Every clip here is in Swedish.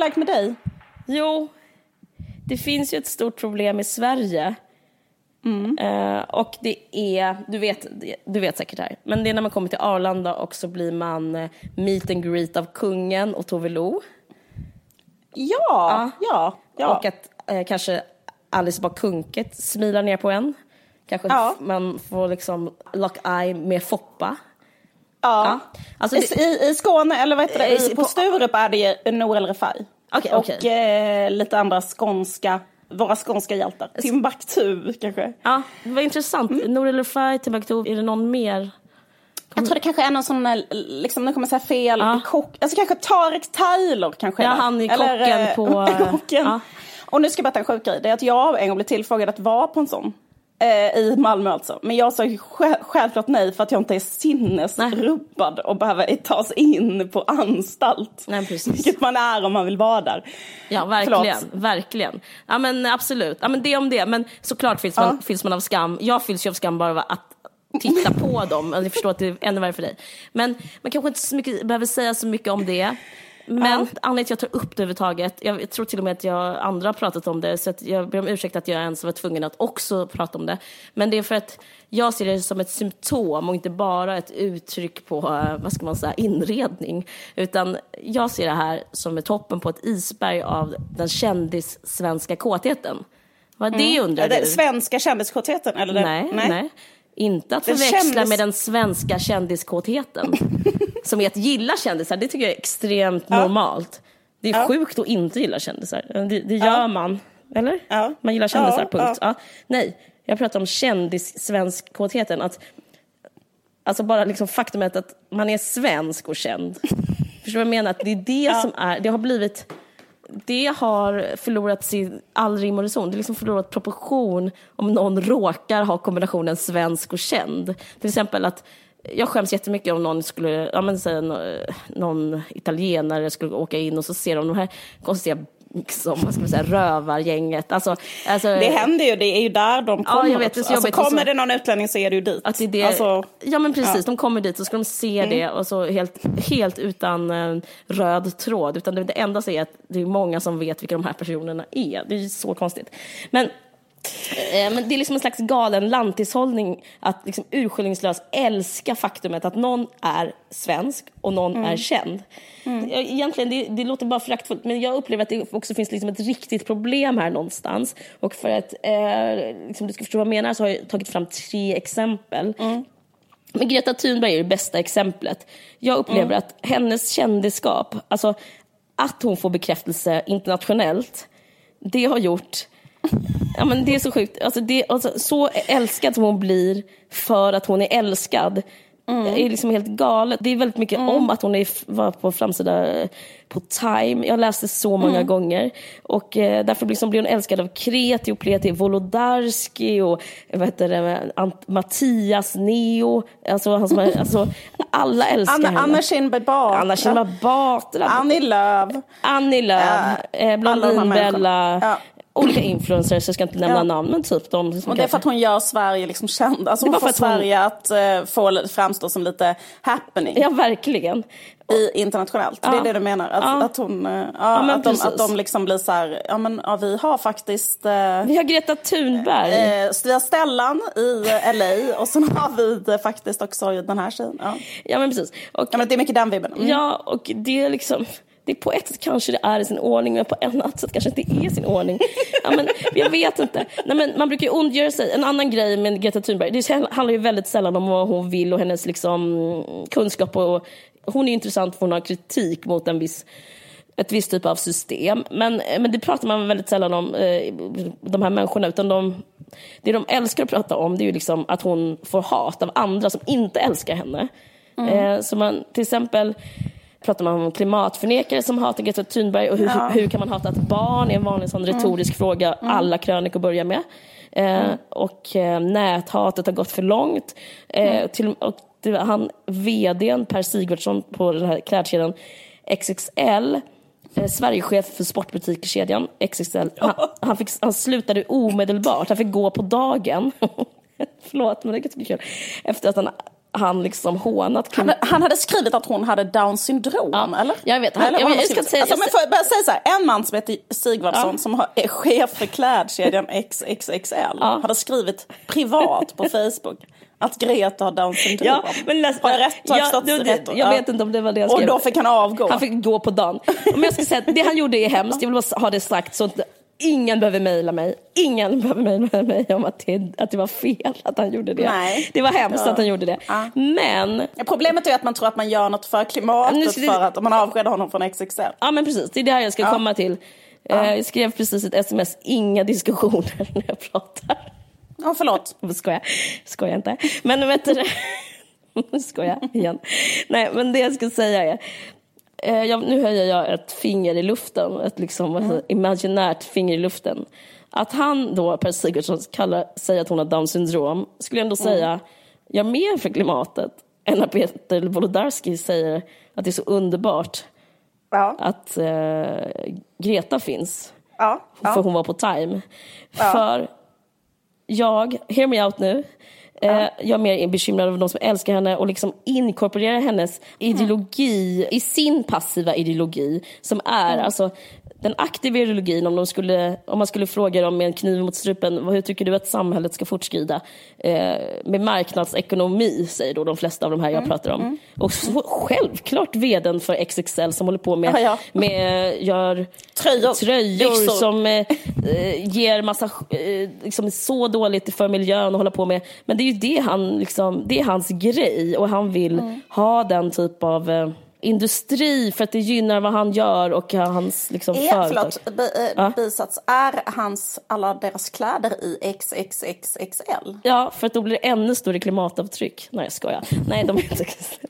läget med dig? Jo, det finns ju ett stort problem i Sverige. Eh, och det är, du vet, du vet säkert det här, men det är när man kommer till Arlanda och så blir man eh, meet and greet av kungen och Tove Lo. Ja, ja, ja. Och att eh, kanske Alice Bah Kuhnke smilar ner på en. Kanske Ja. man får liksom lock eye med Foppa. Ja. Alltså det, I, I Skåne, eller vad heter det, I- på Sturup är det ju Nour El Refai. Okej, och okej. eh, lite andra skånska, våra skånska hjältar. Timbuktu kanske. ja, det var intressant. Mm. Nour Refai, Timbuktu, är det någon mer? Jag tror det kanske är någon sån, där, liksom, nu kommer jag säga fel, Ja. kock, alltså kanske Tarek Taylor kanske. Ja, är han är Eller, kocken eh, på- kocken. ja. Och nu ska jag berätta en sjuk grej, det är att jag en gång blev tillfrågad att vara på en sån. Eh, I Malmö alltså. Men jag sa själv, självklart nej för att jag inte är sinnesrubbad och behöver tas in på anstalt. Nej, precis. Vilket man är om man vill vara där. Ja, verkligen. Förlåt. verkligen. Ja, men absolut. Ja, men det om det. Men såklart fylls man, Ja. fylls man av skam. Jag fylls ju av skam bara av att titta på dem. Alltså, Jag förstår att det är ännu värre för dig. Men man kanske inte så mycket, behöver säga så mycket om det. Men Ja. anledningen till att jag tar upp det överhuvudtaget, jag tror till och med att jag andra har pratat om det, så jag ber om ursäkt att jag ens var tvungen att också prata om det. Men det är för att jag ser det som ett symptom och inte bara ett uttryck på, vad ska man säga, inredning. Utan jag ser det här som ett toppen på ett isberg av den kändis-svenska kåtheten. Vad det undrar Är du? svenska kändiskåtheten? Eller det? Nej, nej. Inte att Den förväxla kändis- med den svenska kändiskåtheten. som är att gilla kändisar, det tycker jag är extremt normalt. Det är Ja. sjukt att inte gilla kändisar. Det, det gör man. Eller? Ja. Man gillar kändisar, Ja, punkt. ja. Ja. Nej, jag pratar om kändis-svenskkåtheten. Att, alltså bara liksom faktumet att man är svensk och känd. Förstår du vad jag menar? Att det är det som är, det har blivit det har förlorat sin, all rim och reson. Det har liksom förlorat proportion om någon råkar ha kombinationen svensk och känd. Till exempel att jag skäms jättemycket om någon skulle, ja men säga nå- någon italienare skulle åka in och så ser de de här konstiga, liksom, vad ska man säga, rövargänget. Alltså, alltså, Det händer ju, det är ju där de kommer. jag vet, det så alltså, kommer så- det någon utlänning så är det ju dit. att det det, Alltså, ja men precis, ja. Mm. de kommer dit och ska de se det och så helt, helt utan eh, röd tråd. Utan det, det enda är att det är många som vet vilka de här personerna är. Det är så konstigt. Men, men det är liksom en slags galen lantishållning att liksom urskillningslöst älska faktumet att någon är svensk och någon Mm. är känd. Ja, Egentligen, det, det låter bara föraktfullt, men jag upplever att det också finns liksom ett riktigt problem här någonstans. Och för att eh, liksom, du ska förstå vad jag menar så har jag tagit fram tre exempel. Men Greta Thunberg är det bästa exemplet. Jag upplever att hennes kändisskap, alltså att hon får bekräftelse internationellt, det har gjort Ja, men det är så sjukt. Alltså det, alltså, så älskad som hon blir för att hon är älskad. Det är liksom helt galet. Det är väldigt mycket om att hon är, var på framsida på Time. Jag läste så många gånger. Och eh, därför liksom blir hon älskad av Kreti och Pleti, Wolodarski och vad heter det, Ant- Mattias Neo. Alltså, han som är, alltså, alla älskar Anna, henne. Anna Kinberg Batra. Anna Kinberg Batra. Annie Lööf. Annie Lööf, eh, Blondinbella. Ja. Olika influencers, jag ska inte nämna Ja. namn, men typ de som Och det är för att hon gör Sverige liksom känd. Alltså hon får att hon- Sverige att uh, få framstå som lite happening Ja, verkligen. i, internationellt. Det är Ja. det du menar? Att, Ja. att, hon, eh, ja, att, de, precis. att de liksom blir så här, ja men ja, vi har faktiskt eh, Vi har Greta Thunberg. Eh, vi har Stellan i LA och sen har vi faktiskt också den här tjejen. Ja. Ja, men precis. Och, Ja, men det är mycket den vibben. Mm. ja, och det är liksom... Det på ett sätt kanske det är i sin ordning, men på ett annat sätt kanske det inte är i sin ordning. Ja, men, jag vet inte. Nej, men man brukar ju ondgöra sig. En annan grej med Greta Thunberg, det handlar ju väldigt sällan om vad hon vill och hennes liksom, kunskap. Och, hon är intressant för hon har kritik mot en viss ett visst typ av system. Men, men det pratar man väldigt sällan om, eh, de här människorna. Utan de, det de älskar att prata om det är ju liksom att hon får hat av andra som inte älskar henne. Eh, så man, till exempel pratar man om klimatförnekare som hatar Greta Thunberg och hur, hur kan man hata ett barn är en vanlig sån retorisk fråga alla krönikor börjar med. Eh, Och eh, näthatet har gått för långt. Eh, till, och det han, vdn Per Sigvardsson på den här klädkedjan XXL eh, Sverigechef för sportbutikskedjan XXL. Han, han, fick, han slutade omedelbart, han fick gå på dagen. Förlåt, men det är ganska kul. Efter att han han liksom hånat Han, han hade skrivit att hon hade down syndrom, Ja, eller? jag vet. Han- Eller jag han jag skrivit? säga- alltså, jag men får jag bara säga så här, en man som heter Sigvardsson Ja. som har, är chef för klädkedjan XXXL hade skrivit privat på Facebook att Greta har down syndrom. Ja, men läs, har jag rätt? Har jag ja, du, rätt? jag Ja. vet inte om det var det jag Och skrev. då fick han avgå. Han fick gå på dagen. Om jag ska säga det han gjorde är hemskt, jag vill bara ha det sagt så att ingen behöver mejla mig. Ingen behöver mejla mig om att det, att det var fel att han gjorde det. Nej. Det var hemskt Ja. att han gjorde det. Ja. Men, Ja, Problemet är att man tror att man gör något för klimatet vi- för att man avskedar honom från XXL. ja men precis, det är det här jag ska komma till. Eh, Jag skrev precis ett sms, inga diskussioner när jag pratar. Ja, förlåt. Jag skojar, skojar inte. Men vet du, nu skojar jag igen. Nej, men det jag ska säga är, eh, jag, nu höjer jag ett finger i luften, ett liksom, alltså, imaginärt finger i luften. Att han då, Per Sigurdsson, kallar, säger att hon har down syndrom, skulle jag ändå säga, gör mer för klimatet än att Peter Wolodarski säger att det är så underbart Ja, att eh, Greta finns ja, för ja. hon var på time. För jag, hear me out nu, eh, jag är mer bekymrad över de som älskar henne och liksom inkorporerar hennes ideologi i sin passiva ideologi som är alltså den aktiva ideologin om, de skulle, om man skulle fråga dem med en kniv mot strupen, hur tycker du att samhället ska fortskrida? Eh, med marknadsekonomi, säger då de flesta av de här jag pratar om. Och så, självklart vdn för XXL som håller på med, Ja, ja. med gör Tröjor, tröjor som eh, eh, ger massa, eh, liksom så dåligt för miljön att hålla på med. Men det är ju det han, liksom, det är hans grej och han vill Mm. ha den typ av eh, industri för att det gynnar vad han gör och hans liksom, Är, företag. förlåt, bi, eh, Ja. bisats, är hans, alla deras kläder i XXXXL? Ja, för att då blir det ännu större klimatavtryck. Nej, jag skojar. Nej, de är inte...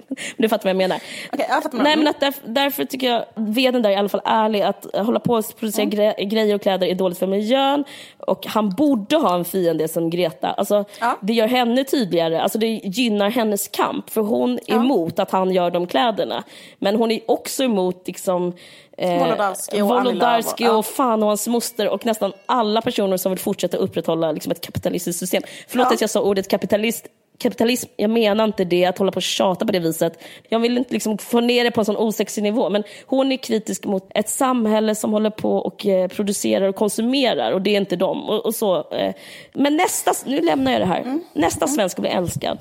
Men du fattar vad jag menar. Okej, jag fattar Nej, men att därför, därför tycker jag vdn där är i alla fall ärlig. Att hålla på och producera gre- grejer och kläder är dåligt för miljön. Och han borde ha en fiende som Greta. Alltså, Ja. Det gör henne tydligare. Alltså, det gynnar hennes kamp. För hon är emot att han gör de kläderna. Men hon är också emot liksom, eh, Wolodarski och Wolodarski och- och fan och hans moster och nästan alla personer som vill fortsätta upprätthålla liksom, ett kapitalistiskt system. Förlåt Ja. att jag sa ordet kapitalist. Kapitalism, jag menar inte det, att hålla på och tjata på det viset. Jag vill inte liksom få ner det på en sån osexig nivå. Men hon är kritisk mot ett samhälle som håller på och eh, producerar och konsumerar och det är inte dem. Och, och så. Eh. Men nästa, nu lämnar jag det här. Mm. Nästa svensk blir älskad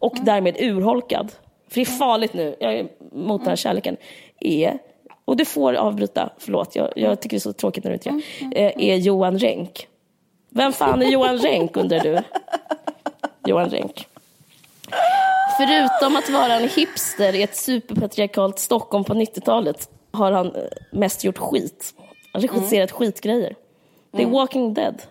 och därmed urholkad. För det är farligt nu, jag är mot den här kärleken. Är och du får avbryta, förlåt, jag, jag tycker det är så tråkigt när du inte gör är Johan Renck. Vem fan är Johan Renck undrar du? Johan Renck. Förutom att vara en hipster i ett superpatriarkalt Stockholm på 90-talet har han eh, mest gjort skit. Han regisserat skitgrejer. The Walking Dead.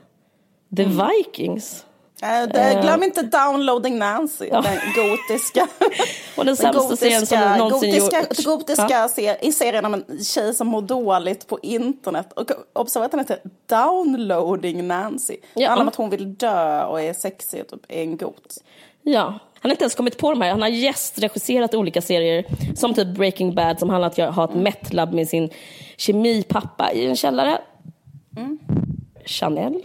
The Vikings. Äh, det, glöm inte Downloading Nancy, den gotiska. Och den sämsta serien som någonsin gotiska, gjorts. gotiska Ja. ser, i serien om en tjej som mår dåligt på internet. Och observera att den heter Downloading Nancy. Det Ja. handlar om att hon vill dö och är sexig och typ är en got. Ja, han har inte ens kommit på de här. Han har gästregisserat olika serier som typ Breaking Bad som handlar om att ha ett metlab med sin kemipappa i en källare. Chanel.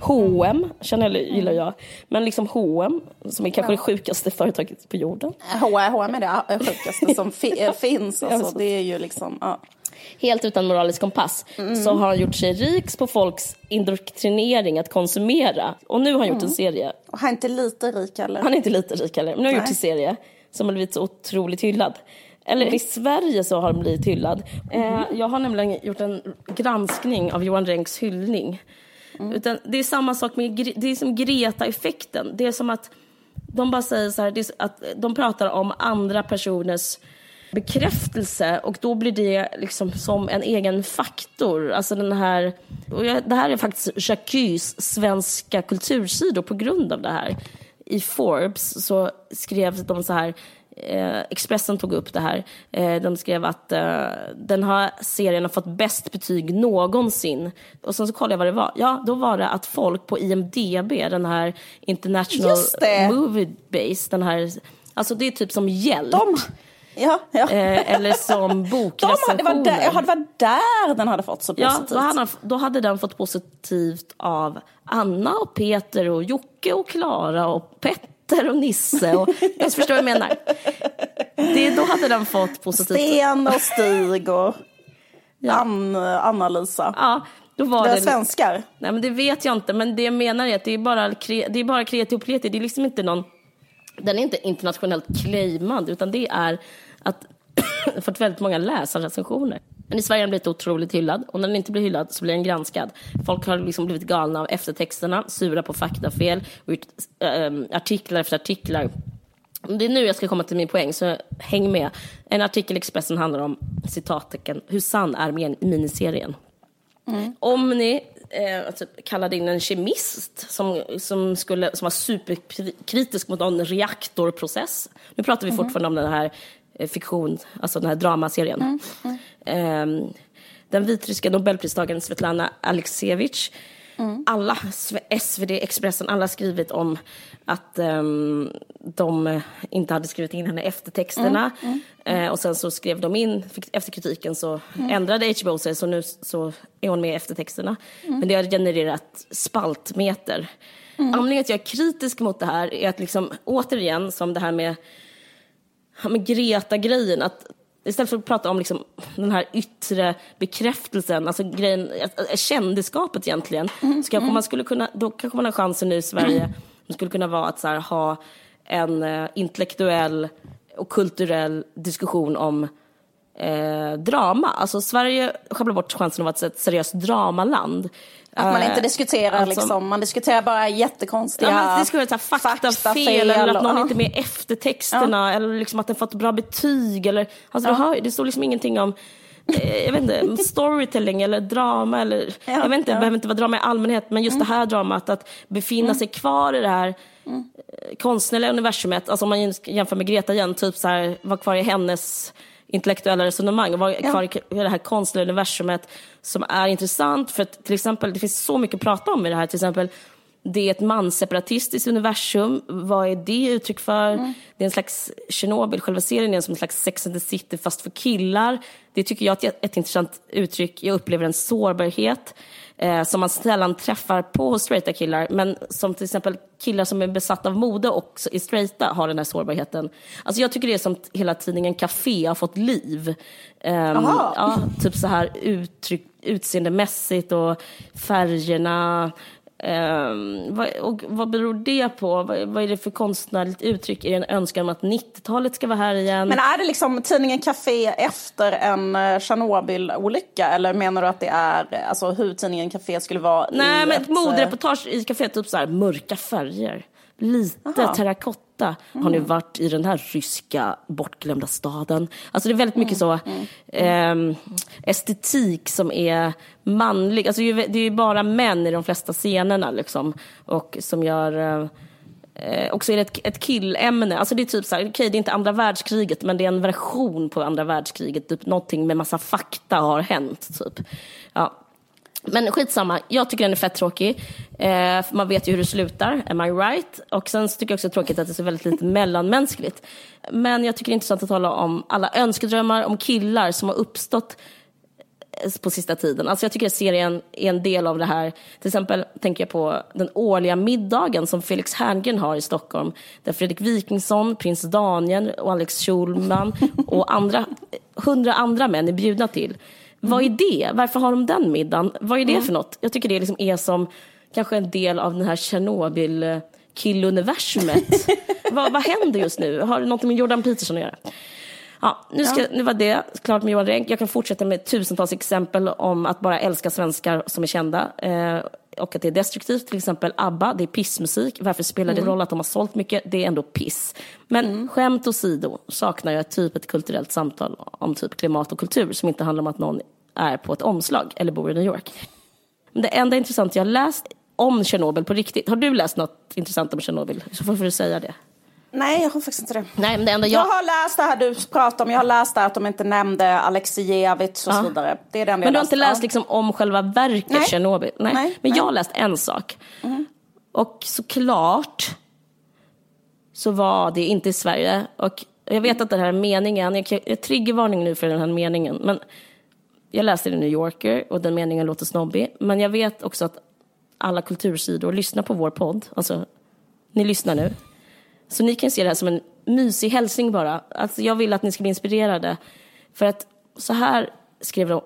H&M. Chanel gillar jag. Men liksom H&M som är kanske det sjukaste företaget på jorden. H&M är det sjukaste som fi, äh, finns. Alltså. så. Det är ju liksom, ja. Helt utan moralisk kompass. Så har han gjort sig rik på folks indoktrinering att konsumera. Och nu har han gjort en serie Och han är inte lite rik heller. Han är inte lite rik heller, men nu har han gjort en serie som har blivit så otroligt hyllad. Eller i Sverige så har den blivit hyllad. Eh, jag har nämligen gjort en granskning av Johan Renks hyllning. Mm. Utan det är samma sak med, det är som Greta-effekten. Det är som att de bara säger så här, det är att de pratar om andra personers bekräftelse och då blir det liksom som en egen faktor. Alltså den här, och jag, det här är faktiskt Jacques svenska kultursidor på grund av det här. I Forbes så skrev de så här, eh, Expressen tog upp det här, eh, de skrev att eh, den här serien har fått bäst betyg någonsin. Och sen så kollade jag vad det var. Ja, då var det att folk på IMDB, den här International. Movie Base, den här, alltså det är typ som hjälp. De, ja, ja. Eller som De, det, var bokrecensioner. där, ja, det var där den hade fått så Ja, positivt. då hade, då hade den fått positivt av Anna och Peter och Jocke och Klara och Petter Petter och Nisse. Och, jag förstår vad jag menar. Det, då hade den fått positivt. Sten och Stig och ja. Anna-Lisa. Ja, då var det är det, svenskar. Nej, men det vet jag inte. Men det jag menar är att det är bara, det är bara kreti och pleti. Det är liksom inte någon... Den är inte internationellt claimad, utan det är att fått väldigt många läsarrecensioner. Men i Sverige har den blivit otroligt hyllad och när den inte blir hyllad så blir den granskad. Folk har liksom blivit galna av eftertexterna, sura på faktafel och gjort äh, artiklar efter artiklar. Det är nu jag ska komma till min poäng, så häng med. En artikel i Expressen handlar om citattecken, hur sann är miniserien? Mm. Om ni eh, alltså, kallade in en kemist som, som, skulle, som var superkritisk mot någon reaktorprocess. Nu pratar vi mm. fortfarande om den här fiktion, alltså den här dramaserien. Mm. Mm. Um, den vitryska nobelpristagaren Svetlana Alexievich Mm. Alla, SvD, Expressen, alla har skrivit om att um, de inte hade skrivit in henne efter texterna. Mm. Mm. Uh, och sen så skrev de in, efter kritiken så mm. ändrade HBO sig så nu så är hon med efter texterna. Mm. Men det har genererat spaltmeter. Mm. Anledningen till att jag är kritisk mot det här är att liksom återigen som det här med men Greta-grejen, att istället för att prata om liksom den här yttre bekräftelsen, alltså grejen, kändisskapet egentligen, mm, så kanske mm. man skulle kunna, då kanske man har chansen nu i Sverige, mm. skulle kunna vara att här, ha en uh, intellektuell och kulturell diskussion om eh, drama. Alltså Sverige sjabblar bort chansen att vara ett seriöst dramaland. Att man inte eh, diskuterar alltså, liksom, man diskuterar bara jättekonstiga ja, man diskuterar faktafel, faktafel eller att någon och, inte är med efter texterna ja. eller liksom att den fått bra betyg eller, alltså ja. hör, det står liksom ingenting om eh, jag vet inte, storytelling eller drama eller, ja, jag vet inte, det behöver inte vara drama i allmänhet, men just mm. det här dramat, att befinna mm. sig kvar i det här mm. konstnärliga universumet, alltså om man jämför med Greta igen, typ så här, vara kvar i hennes intellektuella resonemang och vara kvar i det här konstnärliga universumet som är intressant. För att till exempel, det finns så mycket att prata om i det här. Till exempel, det är ett manseparatistiskt universum. Vad är det uttryck för? Mm. Det är en slags Tjernobyl, själva serien är som en slags Sex and the City fast för killar. Det tycker jag är ett, ett intressant uttryck. Jag upplever en sårbarhet eh, som man sällan träffar på hos straighta killar, men som till exempel killar som är besatta av mode och är straighta har den här sårbarheten. Alltså jag tycker det är som hela tidningen Café har fått liv. Um, ja, typ så här uttryck, utseendemässigt och färgerna, Um, vad, och vad beror det på? Vad, vad, är det för konstnärligt uttryck? Är det en önskan om att 90-talet ska vara här igen? Men är det liksom tidningen Café efter en uh, Tjernobyl-olycka? Eller menar du att det är alltså, hur tidningen Café skulle vara Nej, men ett modereportage i Café, typ så här mörka färger. Lite terrakotta åtta mm. har nu varit i den här ryska bortglömda staden. Alltså det är väldigt mycket så eh, estetik som är manlig. Alltså det är ju bara män i de flesta scenerna liksom. Och som gör eh, och så är det ett, ett killämne. Alltså det är typ så här, okej okay, det är inte andra världskriget men det är en version på andra världskriget. Typ någonting med massa fakta har hänt typ. Ja, men skitsamma, jag tycker den är fett tråkig. Eh, man vet ju hur det slutar, am I right? Och sen tycker jag också det är tråkigt att det är så väldigt lite mellanmänskligt. Men jag tycker det är intressant att tala om alla önskedrömmar om killar som har uppstått eh, på sista tiden. Alltså jag tycker att serien är en del av det här. Till exempel tänker jag på den årliga middagen som Felix Herngren har i Stockholm. Där Fredrik Wikingsson, prins Daniel och Alex Schulman och andra, hundra andra män är bjudna till. Vad är det? Varför har de den middagen? Vad är det mm. för något? Jag tycker det liksom är som kanske en del av den här Tjernobyl killuniversumet. vad, vad händer just nu? Har det något med Jordan Peterson att göra? Ja, nu, ska, ja. nu var det klart med Johan Renck. Jag kan fortsätta med tusentals exempel om att bara älska svenskar som är kända. Eh, och att det är destruktivt. Till exempel ABBA, det är pissmusik. Varför spelar det mm. roll att de har sålt mycket? Det är ändå piss. Men mm. skämt åsido saknar jag typ ett kulturellt samtal om typ klimat och kultur som inte handlar om att någon är på ett omslag eller bor i New York. Men det enda intressanta jag läst om Tjernobyl på riktigt, har du läst något intressant om Tjernobyl? Så får du säga det. Nej, jag har faktiskt inte det. Nej, men det enda jag... jag har läst det här du pratar om. Jag har läst det att de inte nämnde Alexievich och ja. så vidare. Det är det enda men du har inte läst liksom om själva verket Tjernobyl? Nej. Nej. Men nej. jag har läst en sak. Mm. Och såklart så var det inte i Sverige. Och jag vet att den här meningen, jag, jag triggervarning nu för den här meningen, men jag läste i New Yorker och den meningen låter snobbig. Men jag vet också att alla kultursidor lyssnar på vår podd. Alltså, ni lyssnar nu. Så ni kan se det här som en mysig hälsning bara. Alltså jag vill att ni ska bli inspirerade. För att så här skrev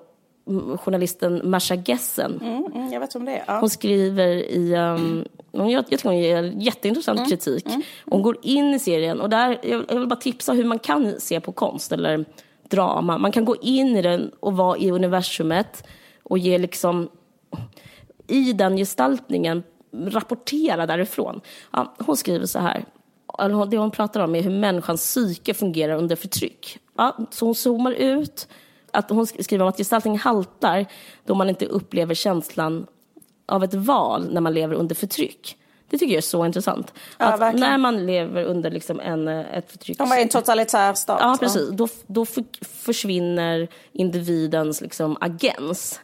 mm, journalisten Masha Gessen. Mm, mm, jag vet om det är. Ja. Hon skriver i, um, jag, jag tycker hon ger jätteintressant Mm, kritik. Hon går in i serien och där, jag, jag vill bara tipsa hur man kan se på konst eller drama. Man kan gå in i den och vara i universumet och ge liksom i den gestaltningen rapportera därifrån. Ja, hon skriver så här. Det hon pratar om är hur människans psyke fungerar under förtryck. Ja, så hon zoomar ut. Att hon skriver om att gestaltningen haltar då man inte upplever känslan av ett val när man lever under förtryck. Det tycker jag är så intressant. Ja, att verkligen. när man lever under liksom en, eh, ett förtryck... De var i en totalitär stat. Ja, precis. Då, då för- försvinner individens liksom, agens.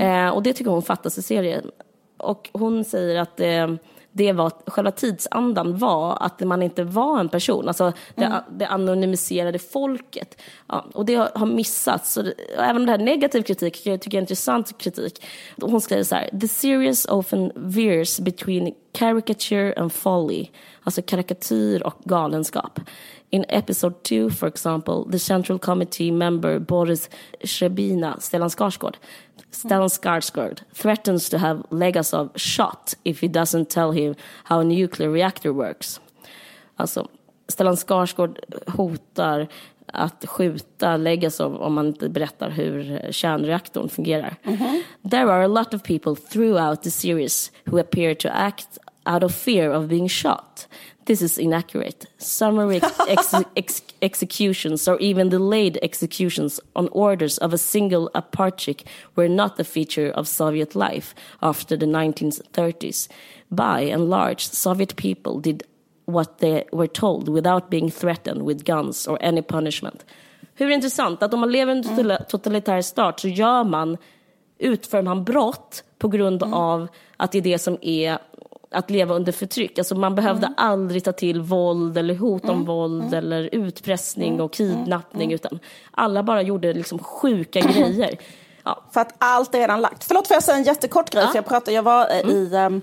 Eh, och det tycker hon fattas i serien. Och hon säger att eh, det var, själva tidsandan var att man inte var en person. Alltså det, det anonymiserade folket. Ja, och det har, har missats. Så det, även det här negativ kritik jag tycker jag är intressant kritik. Hon skriver så här. The series often veers between caricature and folly. Alltså karikatyr och galenskap. In episode 2, for example, the central committee member Boris Shrebina, Stellan Skarsgård, Stellan Skarsgård threatens to have Legasov shot if he doesn't tell him how a nuclear reactor works. Alltså, Stellan Skarsgård hotar att skjuta Legasov om man inte berättar hur kärnreaktorn fungerar. There are a lot of people throughout the series who appear to act out of fear of being shot. This is inaccurate. Summary ex- ex- executions or even delayed executions on orders of a single aparchik were not a feature of Soviet life after the 1930s. By and large, Soviet people did what they were told without being threatened with guns or any punishment. Hur intressant att om man lever en totala- totalitär stat så gör man, utför man brott på grund av att det är det som är att leva under förtryck. Alltså man behövde aldrig ta till våld eller hot om våld eller utpressning och kidnappning utan alla bara gjorde liksom sjuka grejer. Ja, För att allt är redan lagt. Förlåt, får jag säga en jättekort grej? För jag, pratade, jag var eh, i ehm,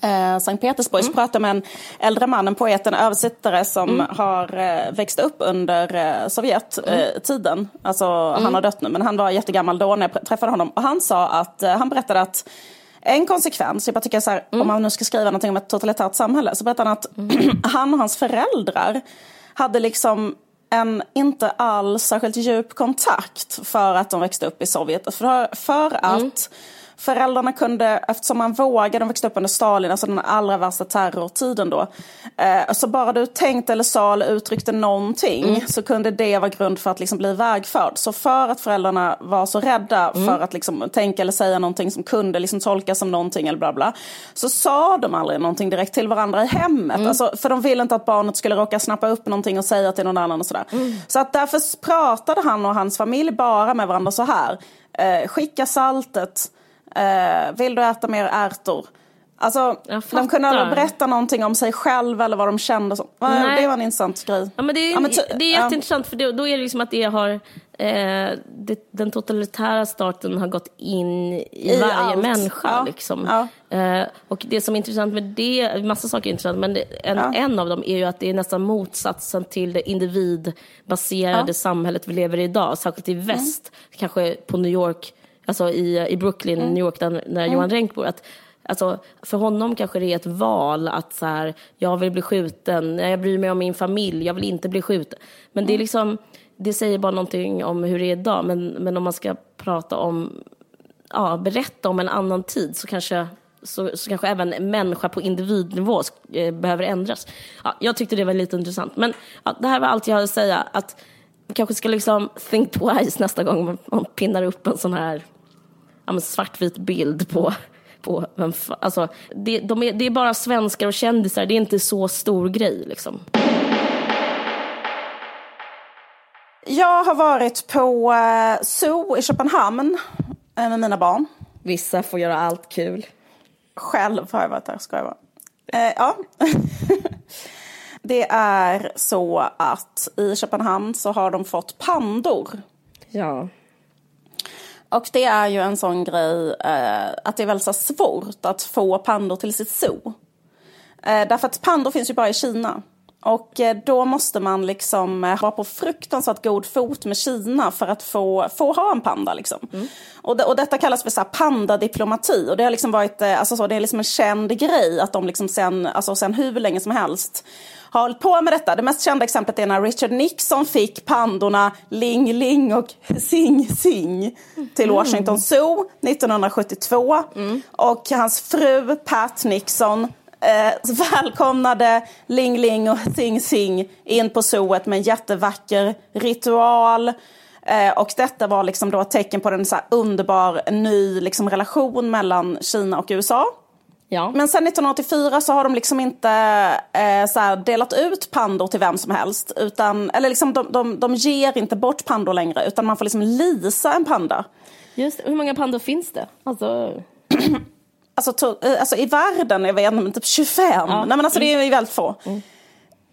eh, Sankt Petersburg så pratade med en äldre man, en poet, en översättare som har eh, växt upp under eh, Sovjettiden. Alltså han har dött nu, men han var jättegammal då när jag träffade honom. Och han sa att, eh, han berättade att en konsekvens, jag bara tycker så här, om man nu ska skriva någonting om ett totalitärt samhälle, så berättade han att han och hans föräldrar hade liksom en inte alls särskilt djup kontakt för att de växte upp i Sovjet. För, för att föräldrarna kunde, eftersom man vågade, de växte upp under Stalin, alltså den allra värsta terrortiden då. Eh, så bara du tänkte eller sa eller uttryckte någonting så kunde det vara grund för att liksom bli vägförd. Så för att föräldrarna var så rädda för att liksom tänka eller säga någonting som kunde liksom tolkas som någonting eller bla bla. Så sa de aldrig någonting direkt till varandra i hemmet. Alltså, för de ville inte att barnet skulle råka snappa upp någonting och säga till någon annan och sådär. Så att därför pratade han och hans familj bara med varandra så här. Eh, skicka saltet. Eh, vill du äta mer ärtor? Alltså, de kunde aldrig berätta någonting om sig själv eller vad de kände. Nej. Det var en intressant grej. Ja, men det är, Ja, men ty- det är jätteintressant för då är det liksom att det har, eh, det, den totalitära staten har gått in i, I varje allt. människa. Ja. Liksom. Ja. Eh, och det som är intressant med det, massa saker är intressant, men det, en, en av dem är ju att det är nästan motsatsen till det individbaserade. Mm. samhället vi lever i idag, särskilt i väst, kanske på New York, alltså i, i Brooklyn, Mm. New York, där, där Johan Renck bor. Att, Alltså, för honom kanske det är ett val att så här, jag vill bli skjuten, jag bryr mig om min familj, jag vill inte bli skjuten. Men Mm. det är liksom, det säger bara någonting om hur det är idag. Men, men om man ska prata om, ja, berätta om en annan tid så kanske, så, så kanske även en människa på individnivå eh, behöver ändras. Ja, jag tyckte det var lite intressant. Men ja, det här var allt jag hade att säga. Att man kanske ska liksom think twice nästa gång man, man pinnar upp en sån här ja, men svartvit bild på, på vem alltså, det, de är, det är bara svenskar och kändisar, det är inte så stor grej liksom. Jag har varit på eh, Zoo i Köpenhamn eh, med mina barn. Vissa får göra allt kul. Själv har jag varit där, ska jag vara. Eh, ja. Det är så att i Köpenhamn så har de fått pandor. Ja. Och det är ju en sån grej eh, att det är väldigt så svårt att få pandor till sitt zoo. Eh, därför att pandor finns ju bara i Kina. Och eh, då måste man liksom eh, vara på fruktansvärt god fot med Kina för att få, få ha en panda. Liksom. Mm. Och, det, och detta kallas för så här pandadiplomati. Och det har liksom varit eh, alltså så, det är liksom en känd grej att de liksom sen, alltså sen hur länge som helst har hållit på med detta. Det mest kända exemplet är när Richard Nixon fick pandorna Ling Ling och Sing Sing till mm. Washington Zoo 1972. Mm. Och hans fru Pat Nixon eh, välkomnade Ling Ling och Sing Sing in på zooet med en jättevacker ritual. Eh, och detta var liksom då ett tecken på en så underbar ny liksom, relation mellan Kina och USA. Ja. Men sen 1984 så har de liksom inte eh, så delat ut pandor till vem som helst. Utan, eller liksom de, de, de ger inte bort pandor längre utan man får liksom lisa en panda. Just Hur många pandor finns det? Alltså... alltså, eh, alltså i världen, jag vet inte, typ 25. Ja. Nej men alltså det är väldigt få. Mm.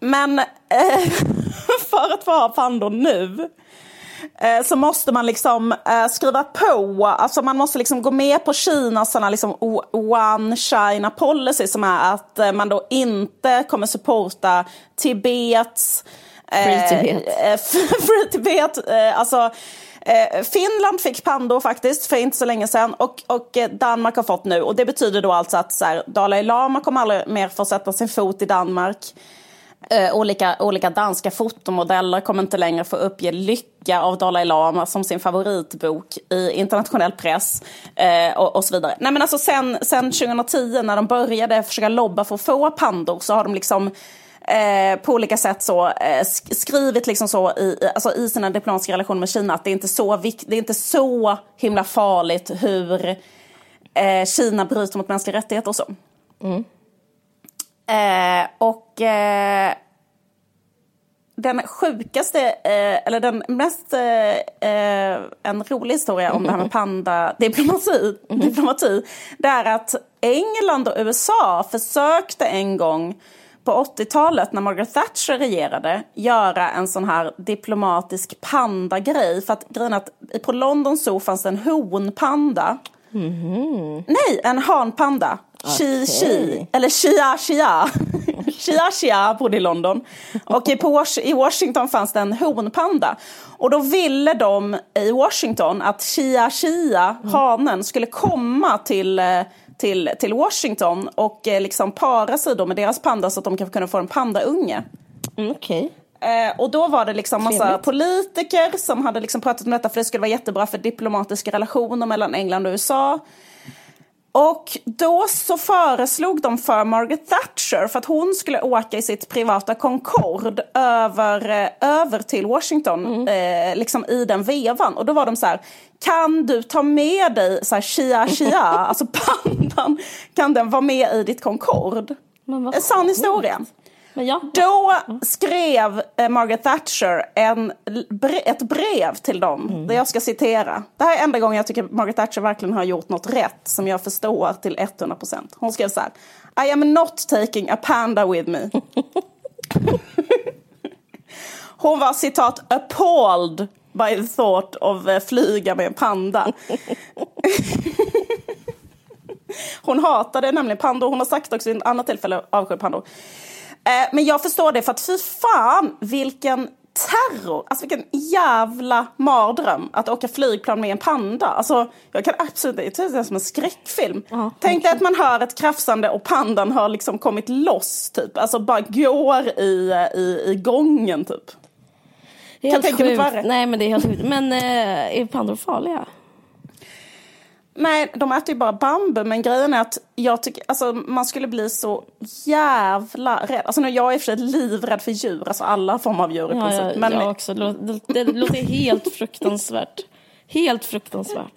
Men eh, för att få ha pandor nu Eh, så måste man liksom eh, skriva på, alltså man måste liksom gå med på Kinas såna liksom one China policy som är att eh, man då inte kommer supporta Tibets... Free Tibet. free Tibet, alltså Eh, Finland fick pandor faktiskt för inte så länge sedan och, och eh, Danmark har fått nu. Och det betyder då alltså att så här, Dalai Lama kommer aldrig mer få sätta sin fot i Danmark. Eh, olika, olika danska fotomodeller kommer inte längre få uppge Lycka av Dalai Lama som sin favoritbok i internationell press eh, och, och, så vidare. Nej, men alltså sen, sen 2010 när de började försöka lobba för att få pandor så har de liksom Eh, på olika sätt så, eh, skrivit liksom så i, alltså i sina diplomatiska relationer med Kina att det är inte så, det är inte så himla farligt hur eh, Kina bryter mot mänskliga rättigheter och så. Mm. Eh, och eh, den sjukaste, eh, eller den mest, eh, eh, en rolig historia om det här med panda-diplomati, mm. diplomati, det är att England och USA försökte en gång på 80-talet när Margaret Thatcher regerade göra en sån här diplomatisk panda-grej. För att grejen att på London Zoo fanns en honpanda. Mm. Nej, en hanpanda. Chi Chi, eller Chia Chia. Chia Chia bodde i London. Och i Washington fanns det en honpanda. Och då ville de i Washington att Chia Chia, hanen, skulle komma till eh, till, till Washington och eh, liksom para sig då med deras panda så att de kan kunna få en pandaunge. Mm, okay. Eh, och då var det liksom massa Trevligt. politiker som hade liksom pratat om detta för det skulle vara jättebra för diplomatiska relationer mellan England och USA. Och då så föreslog de för Margaret Thatcher för att hon skulle åka i sitt privata Concorde över, eh, över till Washington mm. eh, liksom i den vevan. Och då var de så här, kan du ta med dig så här, Shia Shia, alltså pandan, kan den vara med i ditt Concorde? En sann historia. Ja. Då skrev eh, Margaret Thatcher en, ett brev till dem, mm. där jag ska citera. Det här är enda gången jag tycker Margaret Thatcher verkligen har gjort något rätt, som jag förstår till 100 procent. Hon skrev så här. I am not taking a panda with me. Hon var citat appalled by the thought of uh, flyga med en panda. hon hatade nämligen pandor. Hon har sagt också i ett annat tillfälle avskyr pandor. Eh, men jag förstår det för att fy fan vilken terror, alltså vilken jävla mardröm att åka flygplan med en panda. Alltså, jag kan absolut inte, det är som en skräckfilm. Uh, Tänk dig att man hör ett krafsande och pandan har liksom kommit loss typ. Alltså bara går i, i, i gången typ. Det är helt sjukt. Nej men det är helt sjukt. Men eh, är pandor farliga? Nej, de äter ju bara bambu. Men grejen är att jag tycker, alltså, man skulle bli så jävla rädd. Alltså, nu, jag är i och för sig livrädd för djur, alltså alla former av djur i princip. Ja, men... Jag också. Det, det, låter helt fruktansvärt. Helt fruktansvärt.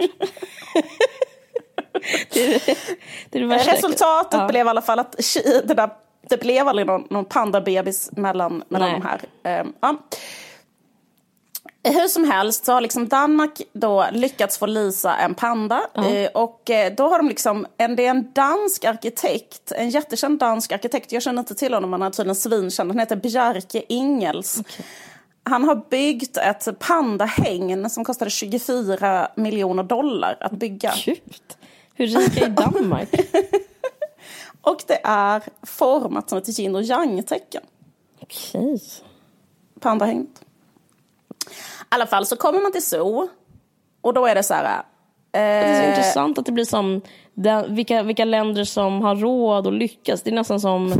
det, det, det Resultatet ja. blev i alla fall att det, där, det blev aldrig någon, någon pandabebis mellan, mellan de här. Um, ja. Hur som helst så har liksom Danmark då lyckats få lisa en panda. Mm. och eh, då har de liksom, en, det är en dansk arkitekt, en jättekänd dansk arkitekt. Jag känner inte till honom, han är tydligen svinkänd. Han heter Bjarke Ingels. Okay. Han har byggt ett pandahägn som kostade 24 miljoner dollar att bygga. Gud, hur rika är Danmark? och det är format som ett yin och yang-tecken. Okej. Pandahägnet. I alla fall så kommer man till zoo och då är det så här. Det är så Eh, intressant att det blir som den, vilka, vilka länder som har råd och lyckas. Det är nästan som,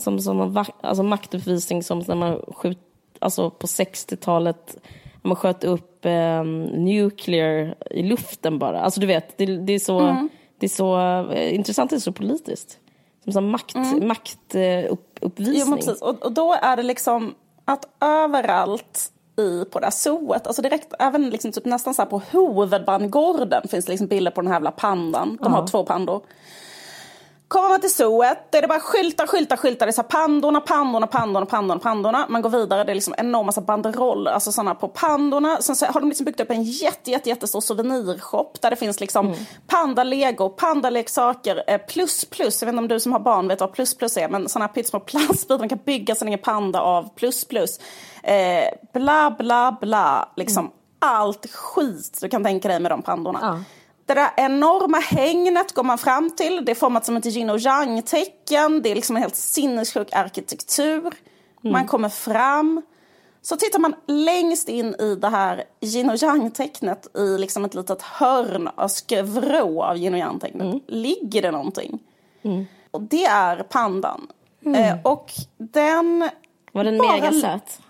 som, som en va- alltså maktuppvisning som när man skjut, alltså på 60-talet när man sköt upp eh, nuclear i luften bara. Alltså du vet, det, det är så, Mm. det är så eh, intressant, det är så politiskt. Som en makt, upp. Mm. Jo, men precis. Och, och då är det liksom att överallt i, på det här zooet, alltså direkt, även liksom typ nästan så här på huvudbangården finns det liksom bilder på den här jävla pandan. De har två pandor. Kommer man till zooet, då är det bara skyltar, skyltar, skyltar. Det är så här pandorna, pandorna, pandorna, pandorna, pandorna. Man går vidare, det är liksom enorma så här banderoller, alltså sådana på pandorna. Sen så har de liksom byggt upp en jätte, jätte, jättestor souvenirshop där det finns liksom panda lego, pandaleksaker, eh, plus plus. Jag vet inte om du som har barn vet vad plus plus är, men sådana pyttesmå plastbitar man kan bygga sin egen panda av, plus plus. Eh, bla, bla, bla, liksom allt skit du kan tänka dig med de pandorna. Ja. Det där enorma hängnet går man fram till. Det är format som ett yin och yang-tecken. Det är liksom en helt sinnessjuk arkitektur. Man kommer fram. Så tittar man längst in i det här yin och yang-tecknet i liksom ett litet hörn av skrå av yin och yang-tecknet. Ligger det någonting. Och det är pandan. Eh, och den... Var den bara- megasöt? det,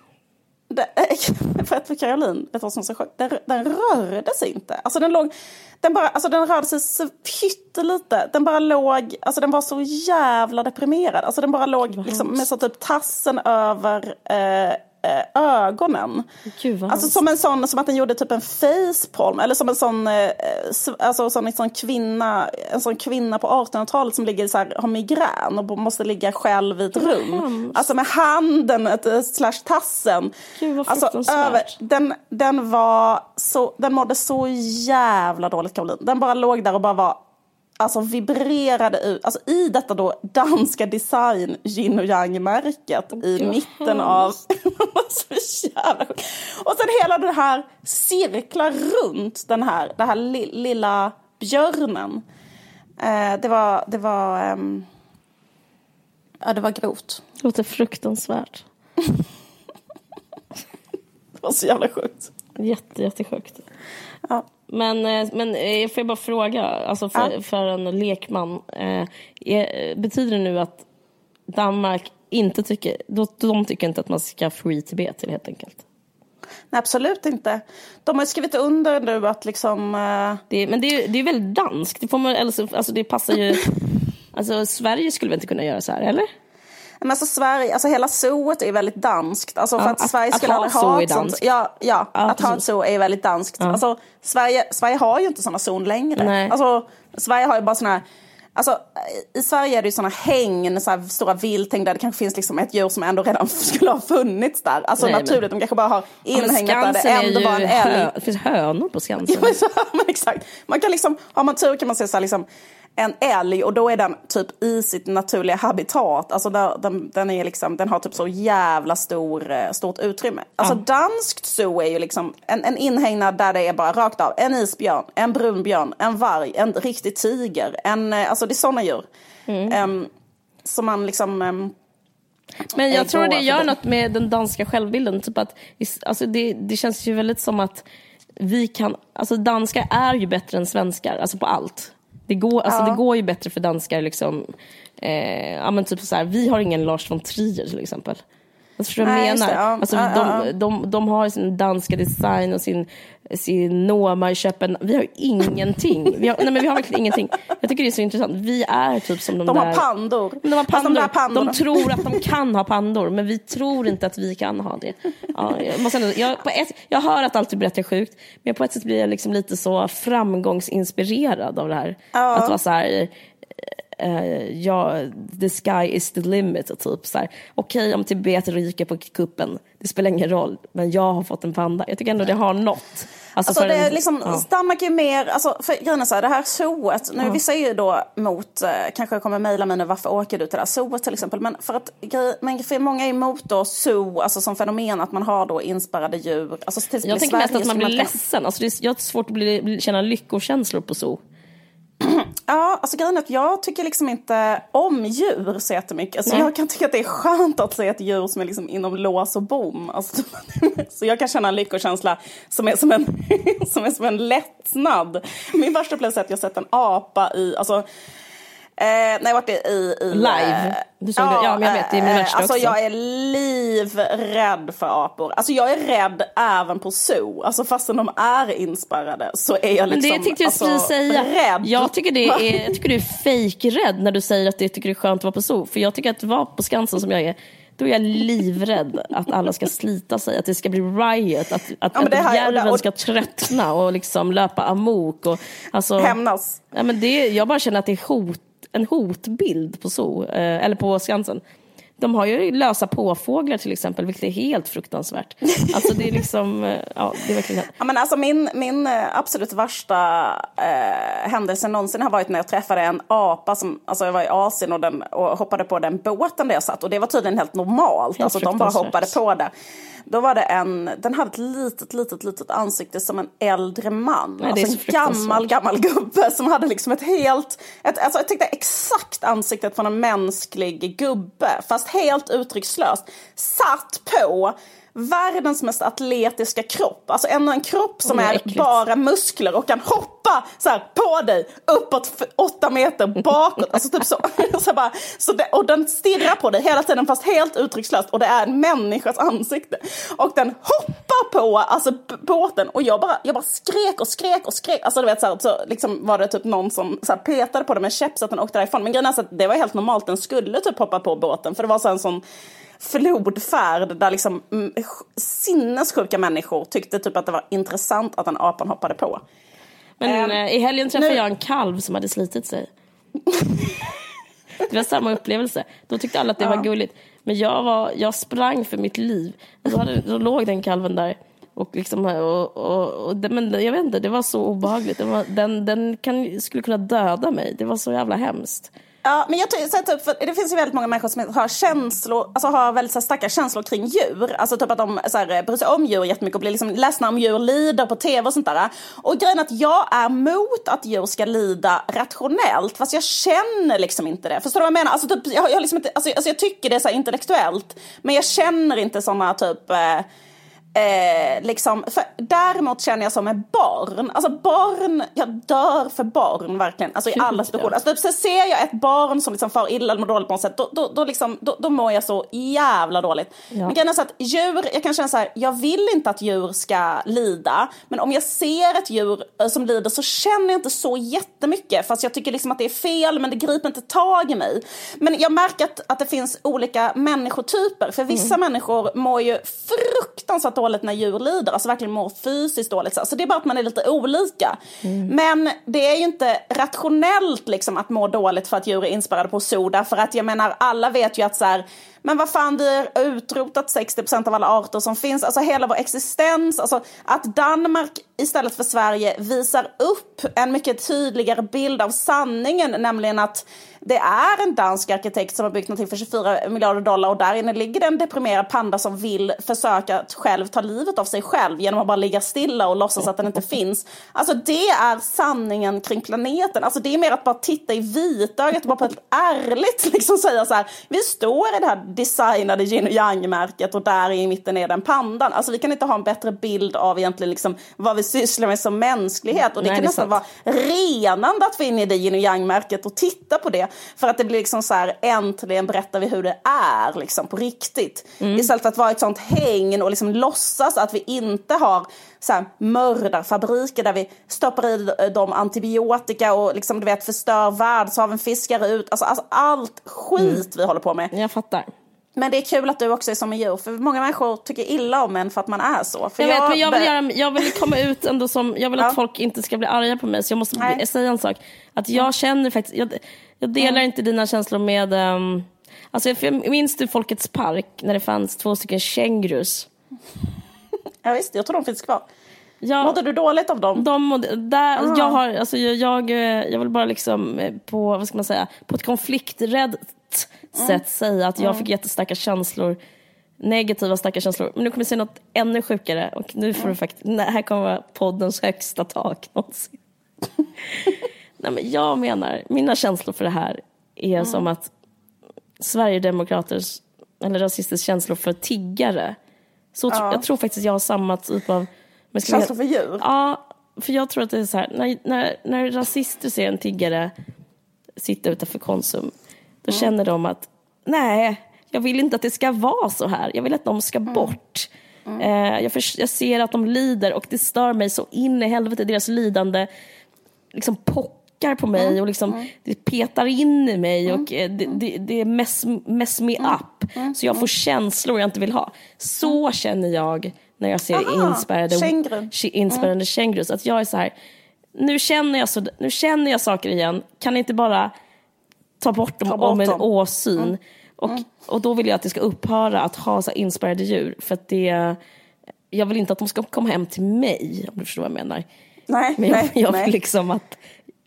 för att för Caroline, vet vad som så sjukt? Den, den rörde sig inte. Alltså den, låg, den, bara, alltså den rörde sig så pyttelite. Den bara låg, alltså den var så jävla deprimerad. Alltså den bara låg liksom, med så typ tassen över eh, eh, ögonen. Gud, Alltså som en sån, som att den gjorde typ en facepalm. Eller som en sån, eh, alltså sån, en sån kvinna, en sån kvinna på 1800-talet som ligger så här, har migrän och måste ligga själv i ett rum. hemskt. Alltså med handen, ett, slash tassen. Gud, alltså, fruktansvärt. den, den var så, den mådde så jävla dåligt Caroline. Den bara låg där och bara var Alltså vibrerade ut, alltså i detta då danska design yin och yang-märket i Gud, vad mitten av... så jävla sjukt. Och sen hela det här cirklar runt den här, den här li, lilla björnen. Eh, det var, det var, ehm, ja det var grovt. Det låter fruktansvärt. Det var så jävla sjukt. Jätte, jättesjukt. Ja. Men, eh, men eh, får jag bara fråga, alltså för, Ja. för en lekman. Eh, är, betyder det nu att Danmark inte tycker, de, de tycker inte att man ska free Tibet helt enkelt? Nej, absolut inte. De har skrivit under nu att liksom... eh, Det, men det är, det är väldigt danskt. Det, får man, alltså, alltså det passar ju... Alltså Sverige skulle väl inte kunna göra så här, eller? Men alltså Sverige, alltså hela zooet är väldigt danskt. Alltså för Ja, att, att- Sverige att skulle ha aldrig ha ett sånt. Ja, ja, Ja, att ha ett zoo är väldigt danskt. Alltså, Sverige, Sverige har ju inte sådana zon längre. Nej. Alltså, Sverige har ju bara såna här Alltså, I Sverige är det ju såna hägn, så här stora vilthägn där det kanske finns liksom ett djur som ändå redan skulle ha funnits där. Alltså Nej, men- naturligt, de kanske bara har Ja, men inhägnat där det ändå var en älg. hö, det finns hönor på Skansen. Ja, men så, men exakt. Man kan liksom, har man tur kan man se så här, liksom, en älg och då är den typ i sitt naturliga habitat. Alltså där, den, den, är liksom, den har typ så jävla stor, eh, stort utrymme. Alltså danskt zoo är ju liksom en, en inhägnad där det är bara rakt av en isbjörn, en brunbjörn, en varg, en riktig tiger. En, eh, alltså det är sådana djur. Em, som man liksom... em, Men jag tror det gör något med den danska självbilden. Typ att, alltså det, det känns ju väldigt som att vi kan... Alltså danskar är ju bättre än svenskar, alltså på allt. Det går, alltså Ja. det går ju bättre för danskar. Liksom, eh, ja, men typ så här, vi har ingen Lars von Trier till exempel. Alltså, förstår du vad jag menar? det, ja. Alltså, Ja, de. De, de har sin danska design och sin, sin Noma i Köpen. Vi har ingenting. Vi har, nej, men vi har verkligen ingenting. Jag tycker det är så intressant. Vi är typ som de, De där... har pandor. De har pandor. de där pandorna. De tror att de kan ha pandor, men vi tror inte att vi kan ha det. Ja, jag, måste ändå, jag, på ett, jag hör att allt du berättar är sjukt, men på ett sätt blir jag liksom lite så framgångsinspirerad av det här. Ja. Att vara så här, eh, ja, the sky is the limit. och Typ så här, okej om Tibet ryker på kuppen, det spelar ingen roll, men jag har fått en panda. Jag tycker ändå det har nått. Alltså för det är liksom, ja. Danmark är ju mer, alltså för grejen så här, det här zooet, nu vissa är ju då mot, eh, kanske kommer mejla mig nu, varför åker du till det här zooet till exempel, men för att men för många är emot då zoo, alltså som fenomen att man har då inspärrade djur. Alltså till exempel Jag tänker mest Sverige att man blir kan- ledsen. Alltså det är, jag har svårt att bli, bli, känna lyckokänslor på zoo. Ja, alltså grejen är att jag tycker liksom inte om djur så jättemycket. Alltså jag kan tycka att det är skönt att se ett djur som är liksom inom lås och bom. Alltså, så jag kan känna en lyckokänsla som är som en, som är som en lättnad. Min värsta upplevelse är att jag sett en apa i, alltså Eh, när jag varit i, i, i Live? Du såg ja, det? Ja, men jag vet. Det är min värsta alltså, också. Jag är livrädd för apor. Alltså jag är rädd även på zoo. Alltså fastän de är inspärrade så är jag liksom Men det liksom, tänkte jag alltså, säga. rädd. Jag tycker, det är, jag tycker du är fejkrädd när du säger att du tycker det är skönt att vara på zoo. För jag tycker att vara på Skansen som jag är, då är jag livrädd att alla ska slita sig, att det ska bli riot, att, att, Ja, att järven ska tröttna och liksom löpa amok. Och, alltså, Hämnas. Ja, men det, jag bara känner att det är hot, en hotbild på zoo, eh, eller på Skansen. De har ju lösa påfåglar till exempel, vilket är helt fruktansvärt. Alltså det är liksom, eh, ja det är verkligen Ja, men alltså min, min eh, absolut värsta eh, händelse någonsin har varit när jag träffade en apa som, alltså jag var i Asien och, den, och hoppade på den båten där jag satt och det var tydligen helt normalt, Helt alltså de bara hoppade på det. Då var det en, den hade ett litet, litet, litet ansikte som en äldre man. Nej, alltså så en gammal, gammal gubbe som hade liksom ett helt, ett, alltså jag tänkte exakt ansiktet från en mänsklig gubbe, fast helt uttryckslöst. Satt på världens mest atletiska kropp. Alltså ändå en kropp som vad är äckligt. bara muskler och kan hoppa så här på dig uppåt åtta meter bakåt. Alltså typ så. så, bara, så det, och den stirrar på dig hela tiden fast helt uttryckslöst och det är en människas ansikte. Och den hoppar på alltså, båten och jag bara, jag bara skrek och skrek och skrek. Alltså du vet så, här, så liksom var det typ någon som så här, petade på den med käpp så att den åkte därifrån. Men grejen är så att det var helt normalt, den skulle typ hoppa på båten för det var så en sån flodfärd där liksom mm, sinnessjuka människor tyckte typ att det var intressant att en apan hoppade på. Men eh, i helgen träffade nu- jag en kalv som hade slitit sig. Det var samma upplevelse. Då tyckte alla att det var gulligt. Men jag, var, jag sprang för mitt liv. Då, hade, då låg den kalven där. Och liksom, och, och, och, men jag vet inte, det var så obehagligt. Var, den den kan, skulle kunna döda mig. Det var så jävla hemskt. Ja, men jag så här, typ, för det finns ju väldigt många människor som har känslor, alltså har väldigt så här, starka känslor kring djur. Alltså typ att de så här, eh, bryr sig om djur jättemycket och blir liksom ledsna om djur lider på tv och sånt där. Och grejen är att jag är mot att djur ska lida rationellt, fast jag känner liksom inte det. Förstår du vad jag menar? Alltså, typ, jag, jag, liksom inte, alltså, alltså, jag tycker det är så här intellektuellt, men jag känner inte såna typ eh, Eh, liksom, för däremot känner jag som med barn, alltså barn, jag dör för barn verkligen, alltså i alla situationer. Alltså, typ, så ser jag ett barn som liksom far illa eller mår dåligt på något sätt, då, då, då, liksom, då, då mår jag så jävla dåligt. Ja. Men grejen så att djur, jag kan känna så här, jag vill inte att djur ska lida, men om jag ser ett djur eh, som lider så känner jag inte så jättemycket, fast jag tycker liksom att det är fel, men det griper inte tag i mig. Men jag märker att, att det finns olika människotyper, för vissa människor mår ju fruktansvärt dåligt när djur lider, alltså verkligen mår fysiskt dåligt. Så det är bara att man är lite olika. Men det är ju inte rationellt liksom att må dåligt för att djur är inspärrade på zoo, därför att jag menar alla vet ju att så här, men vad fan, vi har utrotat 60% av alla arter som finns. Alltså hela vår existens. Alltså att Danmark istället för Sverige visar upp en mycket tydligare bild av sanningen. Nämligen att det är en dansk arkitekt som har byggt någonting för 24 miljarder dollar och där inne ligger det en deprimerad panda som vill försöka att själv ta livet av sig själv genom att bara ligga stilla och låtsas att den inte finns. Alltså det är sanningen kring planeten. Alltså det är mer att bara titta i vitögat och bara på ett ärligt liksom säga så här. Vi står i det här designade yin och yang-märket och där i mitten är den pandan. Alltså vi kan inte ha en bättre bild av egentligen liksom vad vi sysslar med som mänsklighet. Och det Nej, kan det nästan sant. vara renande att få in i det yin och yang-märket och titta på det. För att det blir liksom så här, äntligen berättar vi hur det är liksom på riktigt. Mm. Istället för att vara ett sånt häng och liksom låtsas att vi inte har så här, mördarfabriker där vi stoppar i dem antibiotika och liksom, du vet, förstör världshaven, fiskar ut. Alltså, alltså allt skit vi håller på med. Jag fattar. Men det är kul att du också är som en djur, för många människor tycker illa om en för att man är så. För Jag, vet, men jag vill, göra, jag vill komma ut ändå som, jag vill att Ja. folk inte ska bli arga på mig så jag måste Nej. säga en sak. Att jag känner faktiskt, jag, jag delar inte dina känslor med, um, alltså jag minns du Folkets park när det fanns två stycken kängurus? Ja, visst, jag tror de finns kvar. Ja, Mådde du dåligt av dem? de där, Ah. jag, har, alltså jag, jag, eh, jag vill bara liksom eh, på, vad ska man säga, på ett konflikträdd Mm. Sätt säga att jag fick jättestarka känslor negativa starka känslor. Men nu kommer jag säga något ännu sjukare och nu får du faktiskt, nej, här kommer vara poddens högsta tak någonsin. Nej, men jag menar, mina känslor för det här är Mm. som att Sverigedemokraters, eller rasisters känslor för tiggare. Så tr- Jag tror faktiskt jag har samma typ av... Känslor för djur? Ja, för jag tror att det är så här, när, när, när rasister ser en tiggare sitta utanför Konsum, då känner de att nej, jag vill inte att det ska vara så här. Jag vill att de ska bort. Eh, jag, förs- jag ser att de lider och det stör mig så in i helvete. Deras lidande liksom pockar på mig och liksom, det petar in i mig och eh, det, det, det mess, mess me up. Så jag får känslor jag inte vill ha. Så känner jag när jag ser Aha, inspärrade, känguru. kä- inspärrade kängurus. Att jag är så här, nu känner jag, så, nu känner jag saker igen, kan inte bara ta bort dem Ta bort om en dem. Mm. åsyn? Och, och då vill jag att det ska upphöra att ha så här inspärrade djur. För att det, jag vill inte att de ska komma hem till mig, om du förstår vad jag menar. Nej, Men jag, nej, jag nej. vill liksom att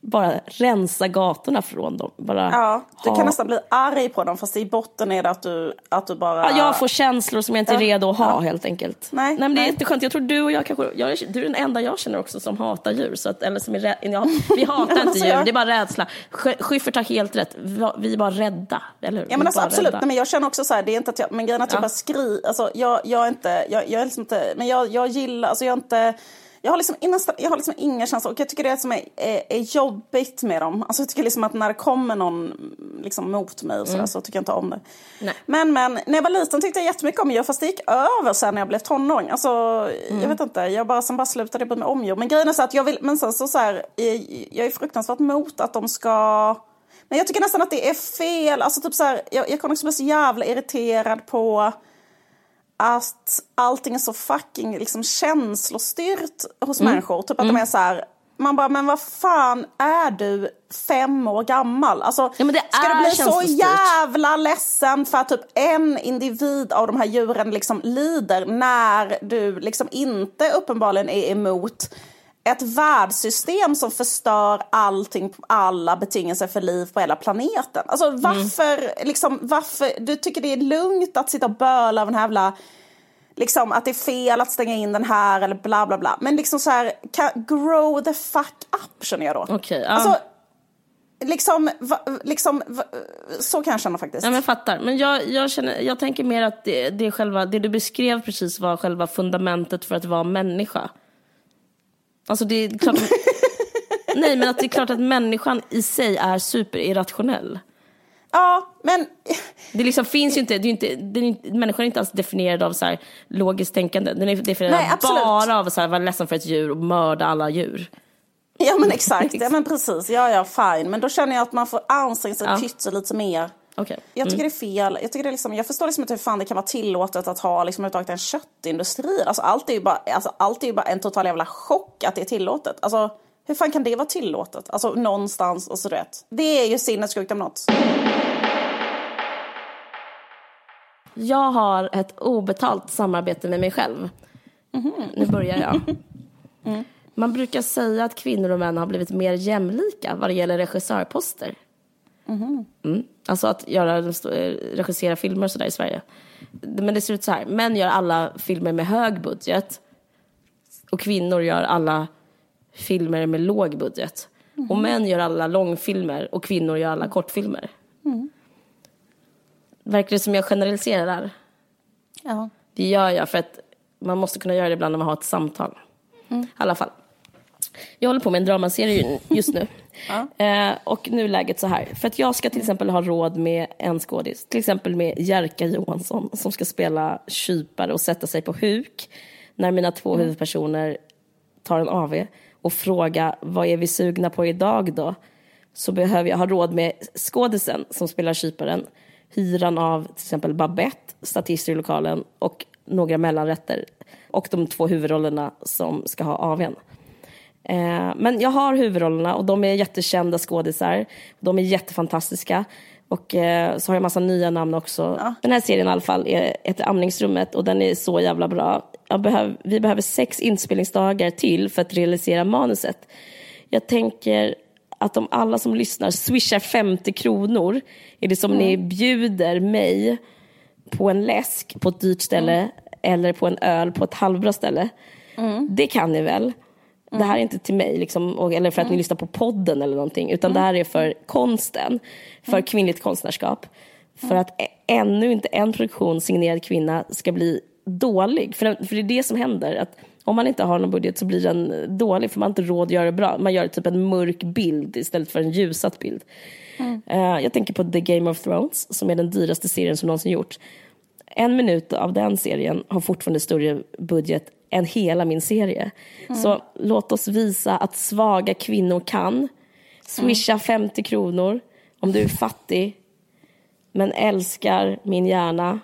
bara rensa gatorna från dem. Bara Ja, du ha- kan nästan bli arg på dem fast i botten är det att du, att du bara... Ja, jag får känslor som jag inte är redo att ha ja. helt enkelt. Nej, men det är nej. jätteskönt. Jag tror du och jag kanske, jag, du är den enda jag känner också som hatar djur. Så att, eller som är rädd, ja, vi hatar inte alltså, djur, jag- det är bara rädsla. Sch- Schyffert har helt rätt, vi är bara rädda. Eller hur? Ja men alltså absolut. Nej, men jag känner också så här, det är inte att jag, men grejen är att jag Ja. bara skri, alltså jag, jag är inte, jag, jag är liksom inte, men jag, jag gillar, alltså jag är inte, jag har liksom, jag har liksom inga känslor och jag tycker det som är, är, är jobbigt med dem, alltså jag tycker liksom att när det kommer någon liksom mot mig och sådär, så tycker jag inte om det. Nej. Men men, när jag var liten tyckte jag jättemycket om djur fast det gick över sen när jag blev tonåring. Alltså jag vet inte, jag bara, sen bara slutade jag bry mig om djur. Men grejen är så att jag vill, men sen så, så här, jag är fruktansvärt mot att de ska men jag tycker nästan att det är fel. Alltså typ så här, jag, jag kan också bli så jävla irriterad på att allting är så fucking liksom känslostyrt hos människor. Typ att de är så här, man bara, men vad fan är du fem år gammal? Alltså, Ja, det ska du bli så jävla ledsen för att typ en individ av de här djuren liksom lider när du liksom inte uppenbarligen är emot ett världssystem som förstör allting, alla betingelser för liv på hela planeten. Alltså varför, liksom, varför, du tycker det är lugnt att sitta och böla av den här jävla liksom att det är fel att stänga in den här eller bla bla bla. Men liksom så här, grow the fuck up känner jag då. Okej, ja. Alltså, liksom, va, liksom va, så kan jag känna faktiskt. Ja, men jag fattar. Men jag, jag, känner, jag tänker mer att det, det, själva, det du beskrev precis var själva fundamentet för att vara människa. Alltså det är klart... nej, men att det är klart att människan i sig är superirrationell. Ja, men Det liksom finns ju inte, det är inte, det är inte, människan är inte alls definierad av så här logiskt tänkande. Den är definierad Nej, bara av att vara ledsen för ett djur och mörda alla djur. Ja men exakt, ja men precis, ja ja fine. Men då känner jag att man får anstränga sig Ja. pyttelite mer. Okej. Jag tycker det är fel. Jag, tycker det är liksom, jag förstår liksom inte hur fan det kan vara tillåtet att ha liksom, en köttindustri. Alltså, allt, är ju bara, alltså, allt är bara en total jävla chock att det är tillåtet. Alltså, hur fan kan det vara tillåtet? Alltså någonstans och så rätt. Det är ju sinnessjukt om något. Jag har ett obetalt samarbete med mig själv. Nu börjar jag. Man brukar säga att kvinnor och män har blivit mer jämlika vad det gäller regissörposter. Mm. Alltså att göra, regissera filmer och sådär i Sverige. Men det ser ut så här. Män gör alla filmer med hög budget. Och kvinnor gör alla filmer med låg budget. Och män gör alla långfilmer och kvinnor gör alla kortfilmer. Verkar det som jag generaliserar? Ja. Det gör jag för att man måste kunna göra det ibland när man har ett samtal. I alla fall. Jag håller på med en dramaserie just nu. eh, och nu är läget så här. För att jag ska till exempel ha råd med en skådis. Till exempel med Jerka Johansson som ska spela kypare och sätta sig på huk. När mina två huvudpersoner tar en AV och fråga vad är vi sugna på idag då? Så behöver jag ha råd med skådisen som spelar kyparen, hyran av till exempel Babette, statister i lokalen och några mellanrätter och de två huvudrollerna som ska ha AWn. Eh, men jag har huvudrollerna och de är jättekända skådisar. De är jättefantastiska. Och eh, så har jag massa nya namn också. Den här serien i alla fall är, heter Amningsrummet och den är så jävla bra. Behöv, vi behöver sex inspelningsdagar till för att realisera manuset. Jag tänker att om alla som lyssnar swishar 50 kronor är det som ni bjuder mig på en läsk på ett dyrt ställe eller på en öl på ett halvbra ställe. Det kan ni väl? Det här är inte till mig, liksom, och, eller för att ni lyssnar på podden eller någonting, utan det här är för konsten, för kvinnligt konstnärskap. För att ännu inte en produktion signerad kvinna ska bli dålig. För, för det är det som händer, att om man inte har någon budget så blir den dålig, för man har inte råd att göra det bra. Man gör typ en mörk bild istället för en ljusat bild. Eh, jag tänker på The Game of Thrones, som är den dyraste serien som någonsin gjorts. En minut av den serien har fortfarande större budget än hela min serie. Så låt oss visa att svaga kvinnor kan. Swisha 50 kronor om du är fattig men älskar min hjärna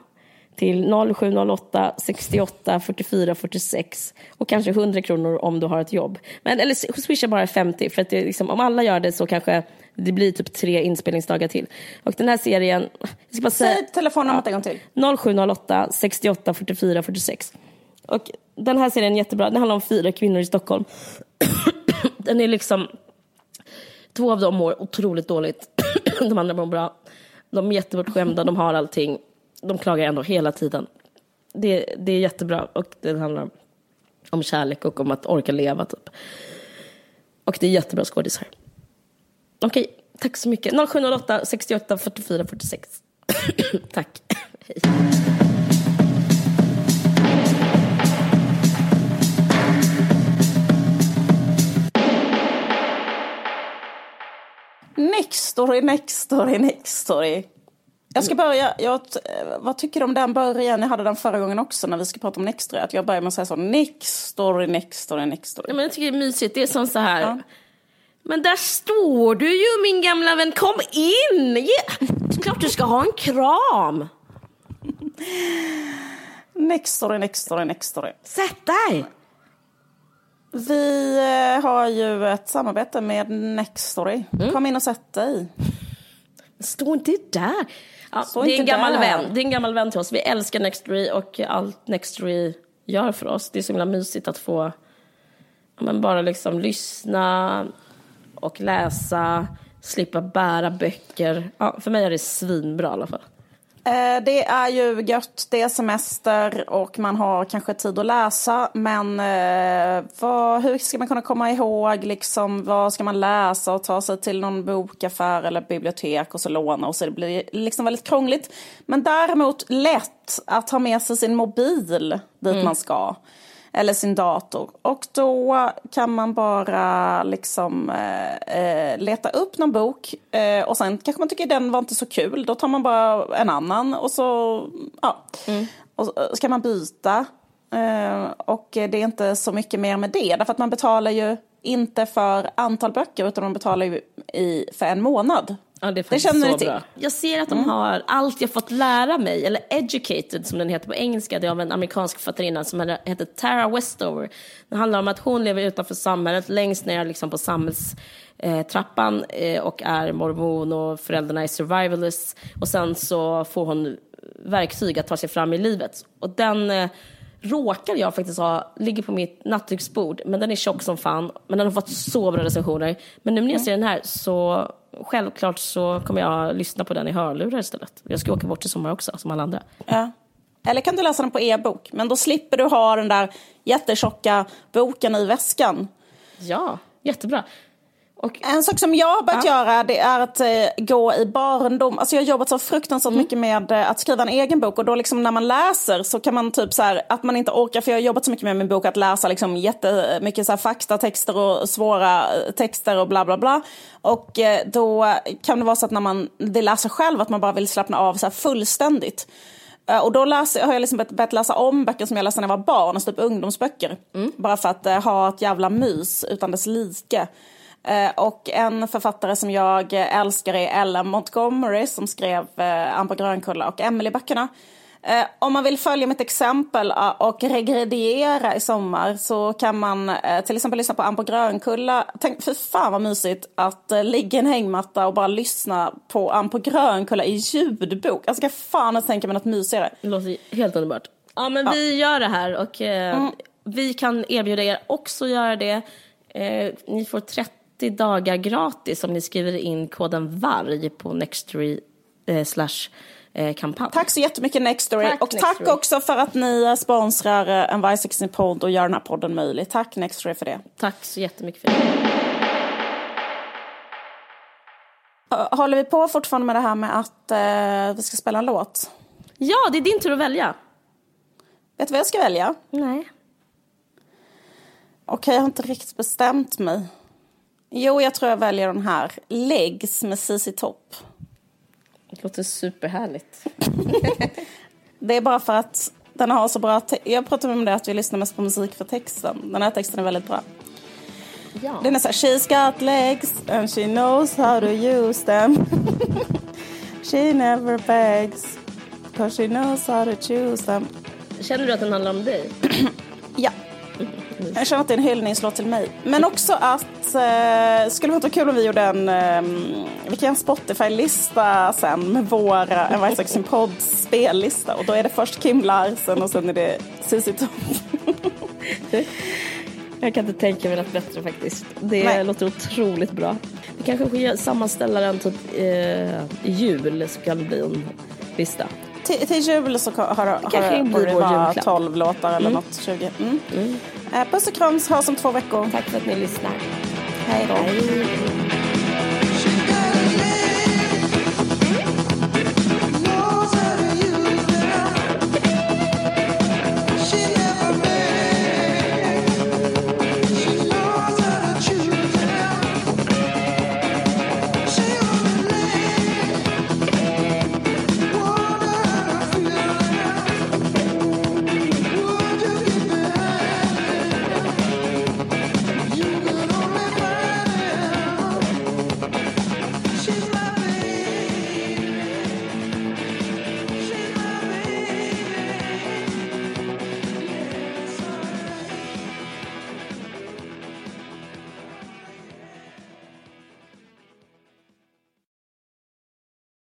till 0708 68 44 46 och kanske 100 kronor om du har ett jobb. Men, eller swisha bara 50 för att liksom, om alla gör det så kanske det blir typ tre inspelningsdagar till. Och den här serien, jag ska bara säga, Säg telefonnumret en gång till. 0708 68 44 46. Och den här serien är jättebra. Den handlar om fyra kvinnor i Stockholm. den är liksom... Två av dem mår otroligt dåligt. de andra mår bra. De är jättebortskämda, de har allting. De klagar ändå hela tiden. Det, det är jättebra och det handlar om kärlek och om att orka leva typ. Och det är jättebra skådisar. Okej, tack så mycket. 0708 68 44 46. tack. Hej. Next story, next story, next story. Jag ska börja, jag, vad tycker du om den början? Jag hade den förra gången också när vi ska prata om next story. Att jag börjar med att säga så, next story, next story, next story. Ja, men jag tycker det är mysigt. Det är som så här. Ja. Men där står du ju min gamla vän. Kom in! Ge... Klart du ska ha en kram. Next story, next story, next story. Sätt dig. Vi eh, har ju ett samarbete med Nextory. Mm. Kom in och sätt dig. Stå inte där. Ja, Stå det är en gammal där. vän. Det är en gammal vän till oss. Vi älskar Nextory och allt Nextory gör för oss. Det är så himla mysigt att få men bara liksom lyssna och läsa, slippa bära böcker. Ja, för mig är det svinbra i alla fall. Eh, Det är ju gött, det är semester och man har kanske tid att läsa. Men eh, vad, hur ska man kunna komma ihåg liksom, vad ska man läsa och ta sig till någon bokaffär eller bibliotek och så låna och så det blir liksom väldigt krångligt. Men däremot lätt att ha med sig sin mobil dit man ska. Eller sin dator. Och då kan man bara liksom eh, eh, leta upp någon bok. Eh, och sen kanske man tycker den var inte så kul. Då tar man bara en annan och så, ja. Och så ska man byta. Eh, och det är inte så mycket mer med det. Därför att man betalar ju inte för antal böcker utan man betalar ju i, för en månad. Ja, det, är faktiskt känner så ni till. Bra. Jag ser att de har allt jag fått lära mig, eller educated som den heter på engelska. Det är av en amerikansk författarinna som heter Tara Westover. Det handlar om att hon lever utanför samhället, längst ner liksom på samhällstrappan eh, och är mormon och föräldrarna är survivalists. Och sen så får hon verktyg att ta sig fram i livet. Och den eh, råkar jag faktiskt ha, ligger på mitt nattduksbord, men den är tjock som fan. Men den har fått så bra recensioner. Men nu när jag ser den här så självklart så kommer jag lyssna på den i hörlurar istället. Jag ska åka bort i sommar också, som alla andra. Ja. Eller kan du läsa den på e-bok. Men då slipper du ha den där jättetjocka boken i väskan. Ja, jättebra. Och En sak som jag har börjat göra det är att eh, gå i barndom. Alltså jag har jobbat så fruktansvärt mycket med eh, att skriva en egen bok och då liksom när man läser så kan man typ så här att man inte orkar för jag har jobbat så mycket med min bok att läsa liksom jättemycket så här faktatexter och svåra eh, texter och bla bla bla. Och eh, då kan det vara så att när man vill läsa själv att man bara vill slappna av så här fullständigt. Eh, Och då läser, har jag liksom börjat- läsa om böcker som jag läste när jag var barn, alltså typ ungdomsböcker. Bara för att eh, ha ett jävla mys utan dess like. Eh, och en författare som jag älskar är Ellen Montgomery som skrev eh, på Grönkulla och Emily-böckerna. Eh, om man vill följa mitt exempel och regrediera i sommar så kan man till exempel lyssna på på Grönkulla. Tänk, för fan vad mysigt att ligga i en hängmatta och bara lyssna på på Grönkulla i ljudbok. Alltså kan fan att tänka mig något mysigare. det låter helt underbart. Ja, men vi gör det här och eh, vi kan erbjuda er också göra det. Eh, ni får 30 dagar gratis om ni skriver in koden VARG på Nextory eh, slash eh, kampanj. Tack så jättemycket Nextory. Tack, och Nextory. tack också för att ni sponsrar eh, en Vargsexen podd och gör den här podden möjlig. Tack Nextory för det. Tack så jättemycket för det. Håller vi på fortfarande med det här med att eh, vi ska spela en låt? Ja, det är din tur att välja. Vet du vad jag ska välja? Nej. Okej, jag har inte riktigt bestämt mig. Jo, jag tror jag väljer den här. Legs med CC Topp. Det låter superhärligt. Det är bara för att den har så bra... Jag pratade om det att vi lyssnar mest på musik för texten. Den här texten är väldigt bra. Ja. Den är så här, she's got legs and she knows how to use them. she never begs because she knows how to choose them. Känner du att den handlar om dig? Ja. Jag känner att det är en hyllningslåt till mig. Men också att eh, skulle vara kul om vi gjorde en, eh, vi kan göra en Spotify-lista sen med våra En Vargsaxen podd spellista. Och då är det först Kim Larsen och sen är det Cissi Topp. Jag kan inte tänka mig något bättre faktiskt. Det Nej. låter otroligt bra. Vi kanske ge- sammanställa den typ eh, jul så kan det bli en lista. Till, till jul så har, har, har, borde det vår vara julklapp. 12 låtar eller något. 20. Mm. Eh, puss och krams, hörs om två veckor. Tack för att ni lyssnar. Hej då. Hej.